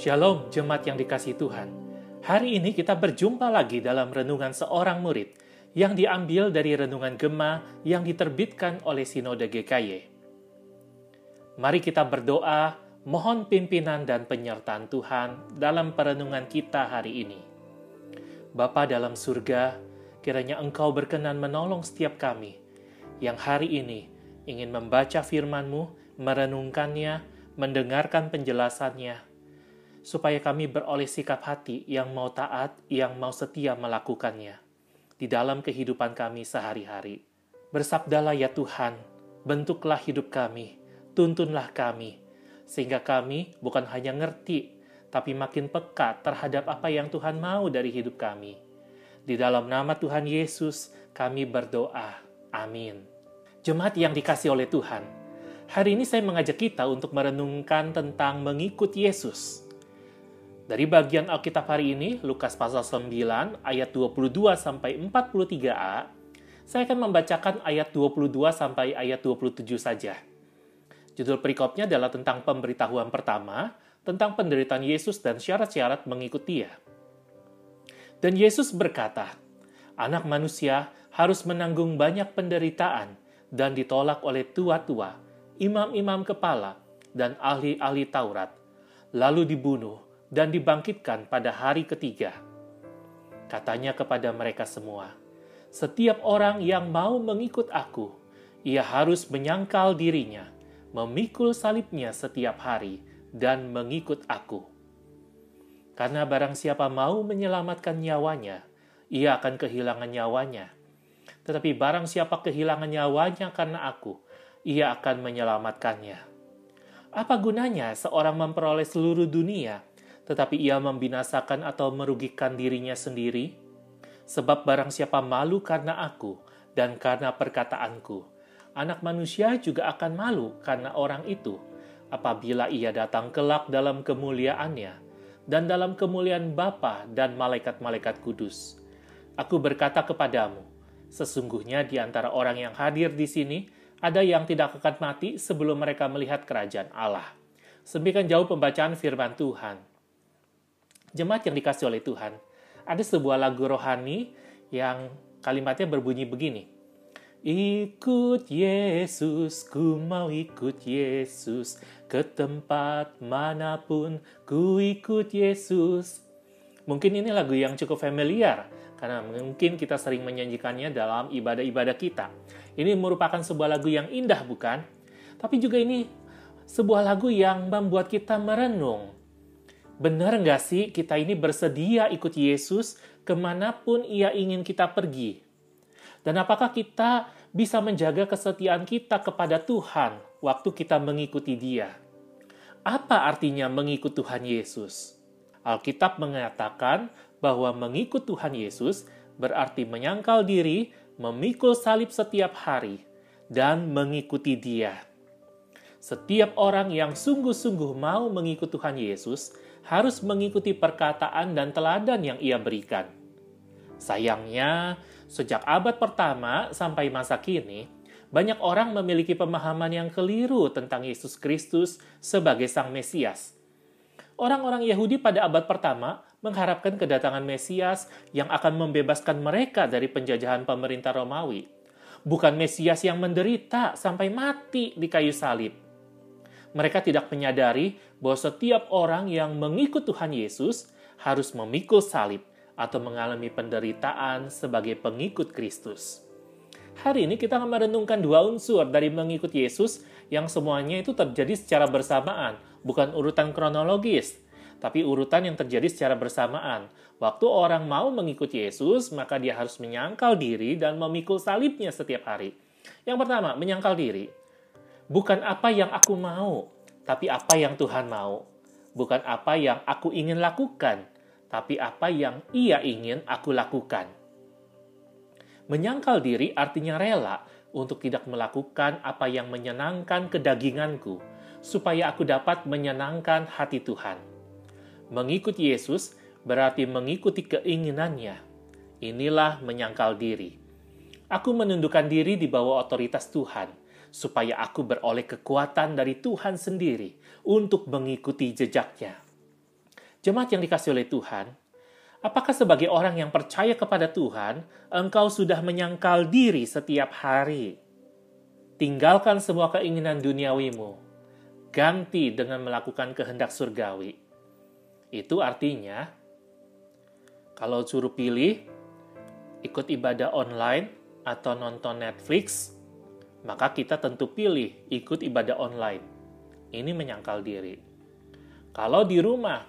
Shalom, jemaat yang dikasih Tuhan. Hari ini kita berjumpa lagi dalam renungan seorang murid yang diambil dari renungan Gema yang diterbitkan oleh Sinode GKY. Mari kita berdoa, mohon pimpinan dan penyertaan Tuhan dalam perenungan kita hari ini. Bapa dalam surga, kiranya Engkau berkenan menolong setiap kami yang hari ini ingin membaca firman-Mu, merenungkannya, mendengarkan penjelasannya, supaya kami beroleh sikap hati yang mau taat, yang mau setia melakukannya di dalam kehidupan kami sehari-hari. Bersabdalah ya Tuhan, bentuklah hidup kami, tuntunlah kami, sehingga kami bukan hanya ngerti, tapi makin peka terhadap apa yang Tuhan mau dari hidup kami. Di dalam nama Tuhan Yesus, kami berdoa. Amin. Jemaat yang dikasih oleh Tuhan, hari ini saya mengajak kita untuk merenungkan tentang mengikut Yesus. Dari bagian Alkitab hari ini, Lukas pasal 9 ayat 22 sampai 43a, saya akan membacakan ayat 22 sampai ayat 27 saja. Judul perikopnya adalah tentang pemberitahuan pertama, tentang penderitaan Yesus dan syarat-syarat mengikut dia. Dan Yesus berkata, Anak manusia harus menanggung banyak penderitaan dan ditolak oleh tua-tua, imam-imam kepala, dan ahli-ahli Taurat, lalu dibunuh dan dibangkitkan pada hari ketiga. Katanya kepada mereka semua, "Setiap orang yang mau mengikut Aku, ia harus menyangkal dirinya, memikul salibnya setiap hari, dan mengikut Aku. Karena barang siapa mau menyelamatkan nyawanya, ia akan kehilangan nyawanya. Tetapi barang siapa kehilangan nyawanya karena Aku, ia akan menyelamatkannya." Apa gunanya seorang memperoleh seluruh dunia tetapi ia membinasakan atau merugikan dirinya sendiri? Sebab barang siapa malu karena aku dan karena perkataanku, anak manusia juga akan malu karena orang itu apabila ia datang kelak dalam kemuliaannya dan dalam kemuliaan Bapa dan malaikat-malaikat kudus. Aku berkata kepadamu, sesungguhnya di antara orang yang hadir di sini ada yang tidak akan mati sebelum mereka melihat kerajaan Allah. Semikian jauh pembacaan firman Tuhan. Jemaat yang dikasih oleh Tuhan, ada sebuah lagu rohani yang kalimatnya berbunyi begini. Ikut Yesus, ku mau ikut Yesus, ke tempat mana pun ku ikut Yesus. Mungkin ini lagu yang cukup familiar, karena mungkin kita sering menyanyikannya dalam ibadah-ibadah kita. Ini merupakan sebuah lagu yang indah, bukan? Tapi juga ini sebuah lagu yang membuat kita merenung Benar nggak sih kita ini bersedia ikut Yesus ke mana pun ia ingin kita pergi? Dan apakah kita bisa menjaga kesetiaan kita kepada Tuhan waktu kita mengikuti dia? Apa artinya mengikut Tuhan Yesus? Alkitab mengatakan bahwa mengikut Tuhan Yesus berarti menyangkal diri, memikul salib setiap hari, dan mengikuti dia. Setiap orang yang sungguh-sungguh mau mengikut Tuhan Yesus harus mengikuti perkataan dan teladan yang ia berikan. Sayangnya, sejak abad pertama sampai masa kini, banyak orang memiliki pemahaman yang keliru tentang Yesus Kristus sebagai Sang Mesias. Orang-orang Yahudi pada abad pertama mengharapkan kedatangan Mesias yang akan membebaskan mereka dari penjajahan pemerintah Romawi. Bukan Mesias yang menderita sampai mati di kayu salib mereka tidak menyadari bahwa setiap orang yang mengikut Tuhan Yesus harus memikul salib atau mengalami penderitaan sebagai pengikut Kristus. Hari ini kita akan merenungkan dua unsur dari mengikut Yesus yang semuanya itu terjadi secara bersamaan, bukan urutan kronologis, tapi urutan yang terjadi secara bersamaan. Waktu orang mau mengikut Yesus, maka dia harus menyangkal diri dan memikul salibnya setiap hari. Yang pertama, menyangkal diri. Bukan apa yang aku mau, tapi apa yang Tuhan mau. Bukan apa yang aku ingin lakukan, tapi apa yang Ia ingin aku lakukan. Menyangkal diri artinya rela untuk tidak melakukan apa yang menyenangkan kedaginganku, supaya aku dapat menyenangkan hati Tuhan. Mengikuti Yesus berarti mengikuti keinginannya. Inilah menyangkal diri. Aku menundukkan diri di bawah otoritas Tuhan supaya aku beroleh kekuatan dari Tuhan sendiri untuk mengikuti jejaknya. Jemaat yang dikasih oleh Tuhan, apakah sebagai orang yang percaya kepada Tuhan, engkau sudah menyangkal diri setiap hari? Tinggalkan semua keinginan duniawimu, ganti dengan melakukan kehendak surgawi. Itu artinya, kalau suruh pilih, ikut ibadah online atau nonton Netflix, maka kita tentu pilih ikut ibadah online. Ini menyangkal diri. Kalau di rumah,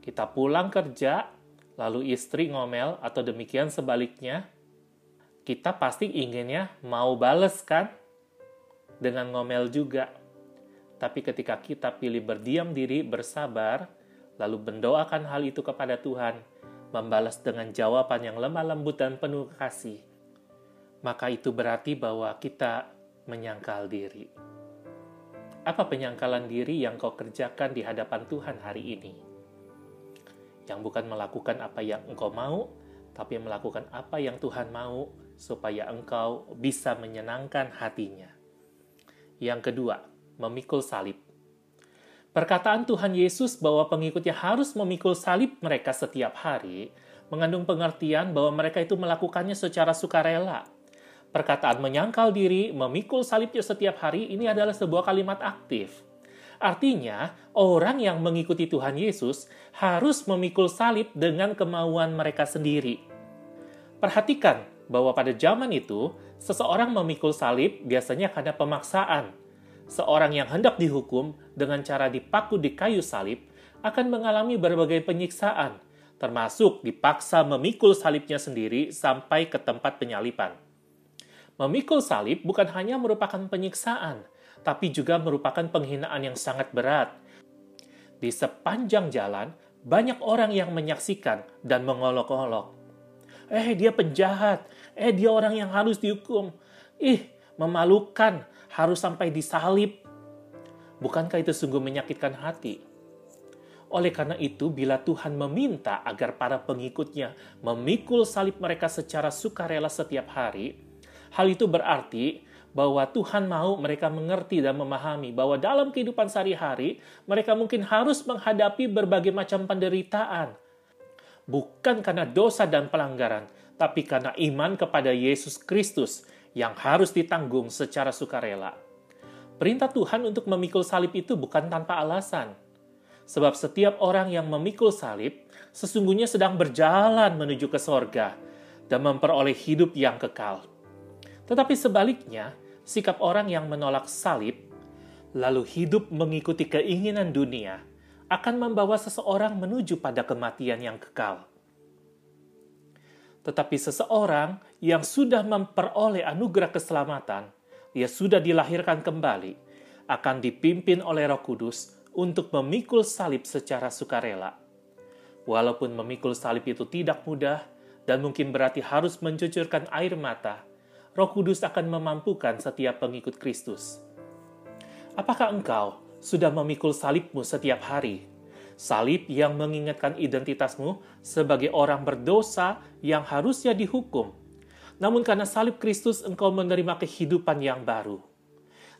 kita pulang kerja, lalu istri ngomel atau demikian sebaliknya, kita pasti inginnya mau bales kan? Dengan ngomel juga. Tapi ketika kita pilih berdiam diri, bersabar, lalu mendoakan hal itu kepada Tuhan, membalas dengan jawaban yang lemah lembut dan penuh kasih, maka itu berarti bahwa kita menyangkal diri. Apa penyangkalan diri yang kau kerjakan di hadapan Tuhan hari ini? Yang bukan melakukan apa yang engkau mau, tapi melakukan apa yang Tuhan mau, supaya engkau bisa menyenangkan hatinya. Yang kedua, memikul salib. Perkataan Tuhan Yesus bahwa pengikutnya harus memikul salib mereka setiap hari mengandung pengertian bahwa mereka itu melakukannya secara sukarela Perkataan menyangkal diri, memikul salibnya setiap hari ini adalah sebuah kalimat aktif. Artinya, orang yang mengikuti Tuhan Yesus harus memikul salib dengan kemauan mereka sendiri. Perhatikan bahwa pada zaman itu, seseorang memikul salib biasanya karena pemaksaan. Seorang yang hendak dihukum dengan cara dipaku di kayu salib akan mengalami berbagai penyiksaan, termasuk dipaksa memikul salibnya sendiri sampai ke tempat penyalipan. Memikul salib bukan hanya merupakan penyiksaan, tapi juga merupakan penghinaan yang sangat berat. Di sepanjang jalan, banyak orang yang menyaksikan dan mengolok-olok. Eh, dia penjahat. Eh, dia orang yang harus dihukum. Ih, memalukan. Harus sampai disalib. Bukankah itu sungguh menyakitkan hati? Oleh karena itu, bila Tuhan meminta agar para pengikutnya memikul salib mereka secara sukarela setiap hari, Hal itu berarti bahwa Tuhan mau mereka mengerti dan memahami bahwa dalam kehidupan sehari-hari mereka mungkin harus menghadapi berbagai macam penderitaan. Bukan karena dosa dan pelanggaran, tapi karena iman kepada Yesus Kristus yang harus ditanggung secara sukarela. Perintah Tuhan untuk memikul salib itu bukan tanpa alasan. Sebab setiap orang yang memikul salib sesungguhnya sedang berjalan menuju ke sorga dan memperoleh hidup yang kekal. Tetapi sebaliknya, sikap orang yang menolak salib, lalu hidup mengikuti keinginan dunia, akan membawa seseorang menuju pada kematian yang kekal. Tetapi seseorang yang sudah memperoleh anugerah keselamatan, ia sudah dilahirkan kembali, akan dipimpin oleh Roh Kudus untuk memikul salib secara sukarela. Walaupun memikul salib itu tidak mudah dan mungkin berarti harus mencucurkan air mata, Roh Kudus akan memampukan setiap pengikut Kristus. Apakah engkau sudah memikul salibmu setiap hari? Salib yang mengingatkan identitasmu sebagai orang berdosa yang harusnya dihukum. Namun karena salib Kristus engkau menerima kehidupan yang baru.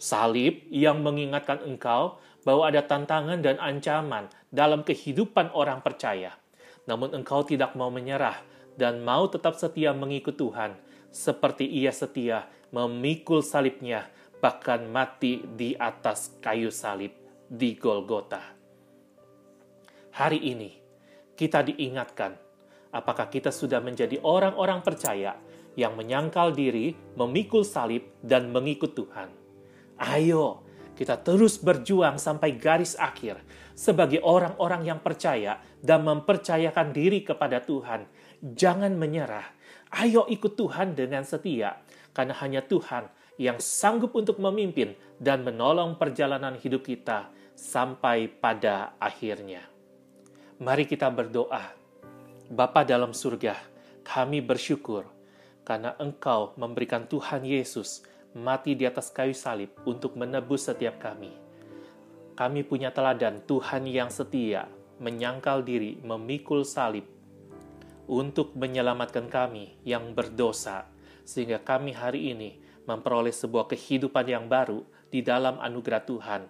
Salib yang mengingatkan engkau bahwa ada tantangan dan ancaman dalam kehidupan orang percaya. Namun engkau tidak mau menyerah dan mau tetap setia mengikut Tuhan seperti ia setia memikul salibnya, bahkan mati di atas kayu salib di Golgota. Hari ini, kita diingatkan apakah kita sudah menjadi orang-orang percaya yang menyangkal diri, memikul salib, dan mengikut Tuhan. Ayo, kita terus berjuang sampai garis akhir sebagai orang-orang yang percaya dan mempercayakan diri kepada Tuhan. Jangan menyerah, Ayo ikut Tuhan dengan setia, karena hanya Tuhan yang sanggup untuk memimpin dan menolong perjalanan hidup kita sampai pada akhirnya. Mari kita berdoa. Bapa dalam surga, kami bersyukur karena Engkau memberikan Tuhan Yesus mati di atas kayu salib untuk menebus setiap kami. Kami punya teladan Tuhan yang setia, menyangkal diri, memikul salib, untuk menyelamatkan kami yang berdosa, sehingga kami hari ini memperoleh sebuah kehidupan yang baru di dalam anugerah Tuhan.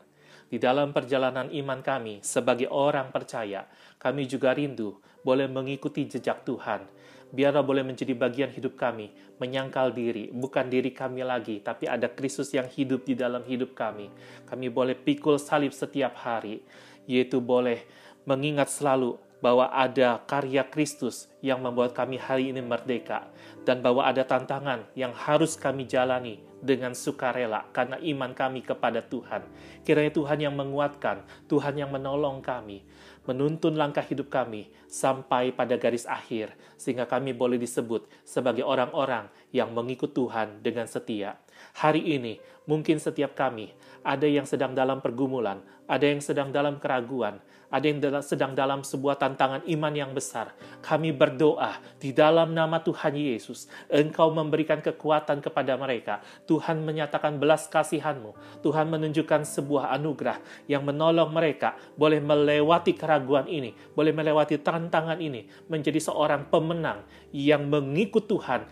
di dalam perjalanan iman kami sebagai orang percaya, kami juga rindu boleh mengikuti jejak Tuhan. Biarlah boleh menjadi bagian hidup kami, menyangkal diri, bukan diri kami lagi, tapi ada Kristus yang hidup di dalam hidup kami. Kami boleh pikul salib setiap hari, yaitu boleh mengingat selalu bahwa ada karya Kristus yang membuat kami hari ini merdeka, dan bahwa ada tantangan yang harus kami jalani dengan sukarela karena iman kami kepada Tuhan. Kiranya Tuhan yang menguatkan, Tuhan yang menolong kami, menuntun langkah hidup kami sampai pada garis akhir, sehingga kami boleh disebut sebagai orang-orang yang mengikut Tuhan dengan setia. Hari ini, mungkin setiap kami ada yang sedang dalam pergumulan, ada yang sedang dalam keraguan, ada yang sedang dalam sebuah tantangan iman yang besar. Kami berdoa di dalam nama Tuhan Yesus, Engkau memberikan kekuatan kepada mereka. Tuhan menyatakan belas kasihanmu. Tuhan menunjukkan sebuah anugerah yang menolong mereka boleh melewati keraguan ini, boleh melewati tantangan ini, menjadi seorang pemenang yang mengikut Tuhan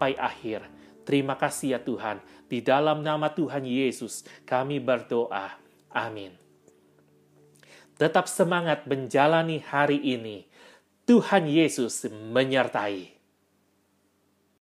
sampai akhir. Terima kasih ya Tuhan. Di dalam nama Tuhan Yesus kami berdoa. Amin. Tetap semangat menjalani hari ini. Tuhan Yesus menyertai.